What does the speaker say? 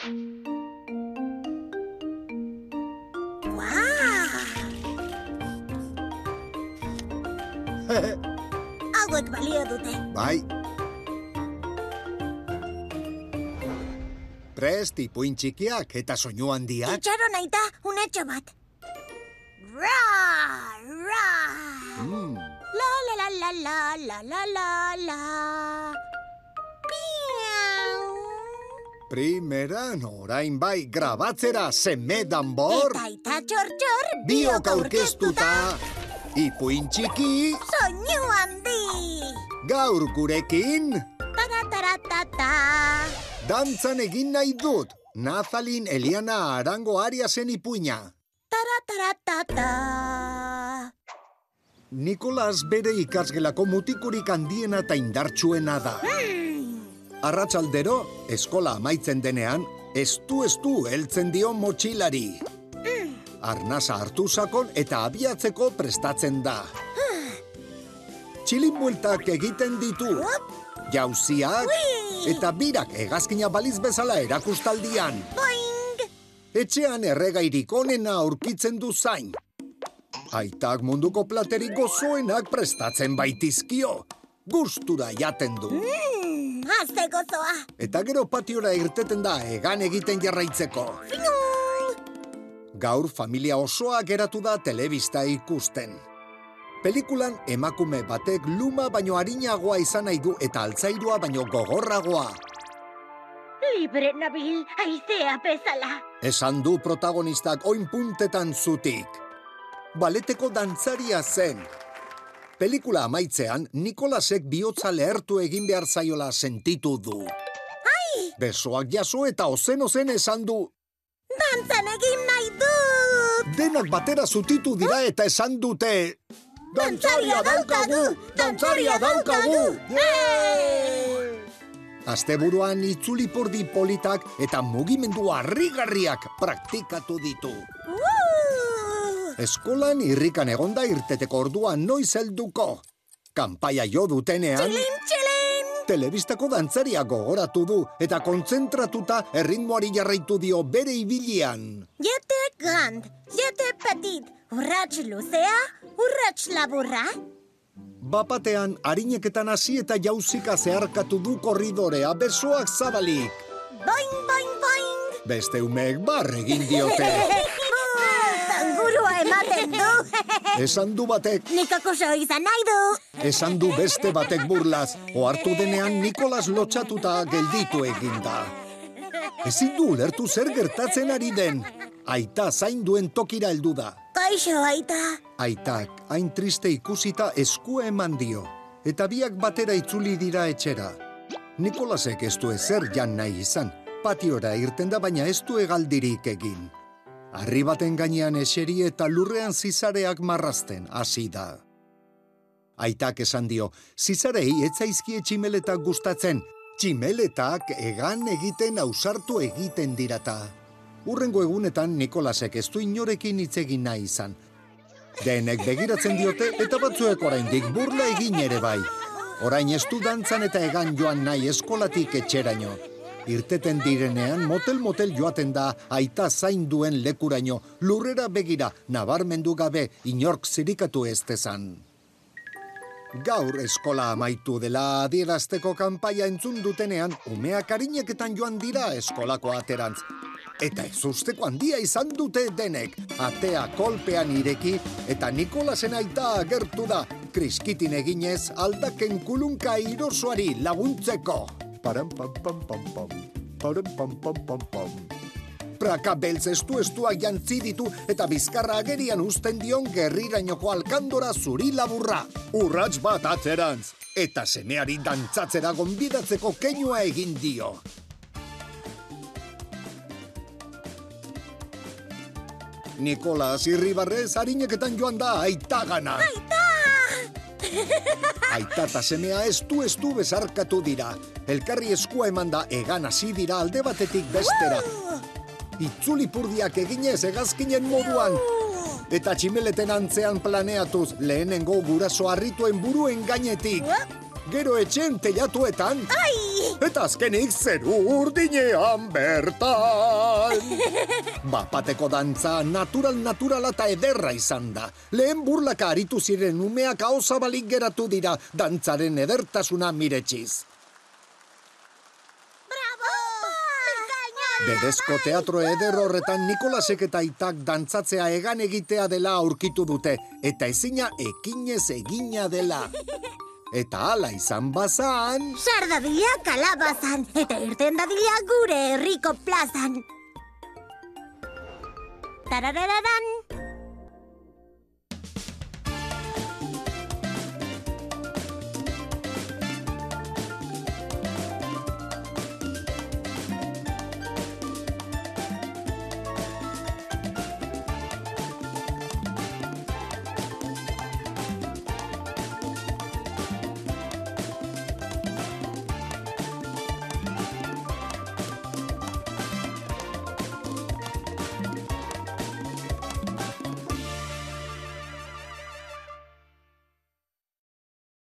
Hauek balio dute. Bai. Prest, ipuin txikiak eta soinu handiak. Itxaron aita, unetxo bat. Ra, ra. Mm. La la la la la la la la la. Primeran, orain bai, grabatzera seme danbor. Eta aita txor txor, Biok aurkeztuta. Ipuin txiki, Soinu handi. gaur gurekin, Tara tara ta ta. dantzan egin nahi dut. Nazalin Eliana Arango Ariasen ipuina. Tara tara ta ta. Nikolas bere ikasgelako mutikurik handiena eta indartsuena da. Arratsaldero, eskola amaitzen denean, estu estu heltzen dio motxilari. Arnasa hartu sakon eta abiatzeko prestatzen da. Txilin bueltak egiten ditu. Jauziak eta birak hegazkina baliz bezala erakustaldian. Boing. Etxean erregairik onena aurkitzen du zain. Aitak munduko platerik gozoenak prestatzen baitizkio. Gustura jaten du. Mm, azte gozoa. Eta gero patiora irteten da egan egiten jarraitzeko. Gaur familia osoa geratu da telebista ikusten. Pelikulan emakume batek luma baino harinagoa izan nahi du eta altzairua baino gogorragoa. Libre nabil, aizea bezala. Esan du protagonistak oin puntetan zutik. Baleteko dantzaria zen. Pelikula amaitzean, Nikolasek bihotza lehertu egin behar zaiola sentitu du. Besoak jaso eta ozen-ozen esan du, Dantzan egin nahi dut. denak batera zutitu dira eta esan dute... Dantzaria daukagu! Dantzaria daukagu! Asteburuan itzulipurdi politak eta mugimendu harrigarriak praktikatu ditu. Eskolan irrikan egonda irteteko ordua noiz helduko. Kanpaia jo dutenean, Txilin, txilin. telebistako dantzaria gogoratu du eta kontzentratuta erritmoari jarraitu dio bere ibilian. Jete gant, jete petit. Urrats luzea, urrats laburra. Bapatean, harineketan hasi eta jauzika zeharkatu du korridorea besoak zabalik. Boing, boing, boing. Beste umeek bar egin diote. Du. Esan du batek, Nik akuso izan nahi du. esan du beste batek burlaz, ohartu denean Nikolas lotxatuta gelditu eginda. Ezin du ulertu zer gertatzen ari den. Aita zain duen tokira heldu da. Kaixo, aita. Aitak, hain triste ikusita eskua eman dio. Eta biak batera itzuli dira etxera. Nikolasek ez du ezer jan nahi izan. Patiora irten da baina ez du egaldirik egin. Arri baten gainean eseri eta lurrean zizareak marrazten hasi da. Aitak esan dio, zizarei etzaizkie tximeletak gustatzen. Tximeletak egan egiten ausartu egiten dirata. Urrengo egunetan Nikolasek ez du inorekin hitz egin nahi izan. Denek begiratzen diote eta batzuek oraindik burla egin ere bai. Orain ez du dantzan eta egan joan nahi eskolatik etxeraino. Irteten direnean motel-motel joaten da aita zain duen lekuraino, lurrera begira, nabarmendu gabe inork zirikatu ez dezan. Gaur eskola amaitu dela adierazteko kanpaia entzun dutenean, umeak harineketan joan dira eskolako aterantz. Eta ez usteko handia izan dute denek. Atea kolpean ireki eta Nikolasen aita agertu da. Kriskitin eginez aldaken kulunka irosoari laguntzeko. Param pam pam pam pam. Param pam pam pam pam. Praka beltz estu estua jantzi ditu eta bizkarra agerian uzten dion gerrirainoko alkandora zuri laburra. Urrats bat atzerantz. Eta semeari dantzatzera gonbidatzeko keinua egin dio. Nikolas irribarrez harineketan joan da aitagana. Aita! Aita eta semea estu estu bezarkatu dira. Elkarri eskua eman da egan hasi dira alde batetik bestera. Itzulipurdiak eginez egazkinen moduan. Eta tximeleten antzean planeatuz lehenengo guraso harrituen buruen gainetik. Gero etxen telatuetan, Ai! Eta azkenik zeru urdinean bertan. Bapateko dantza natural naturala eta ederra izan da. Lehen burlaka aritu ziren umeak hau zabalik geratu dira dantzaren edertasuna miretxiz. Bravo! Berezko teatro eder horretan Nikolasek eta itak dantzatzea egan egitea dela aurkitu dute, eta ezina ekinez egina dela. Eta hala izan bazan... Sar dadila kalabazan, eta irten dadila gure herriko plazan. Tararararan,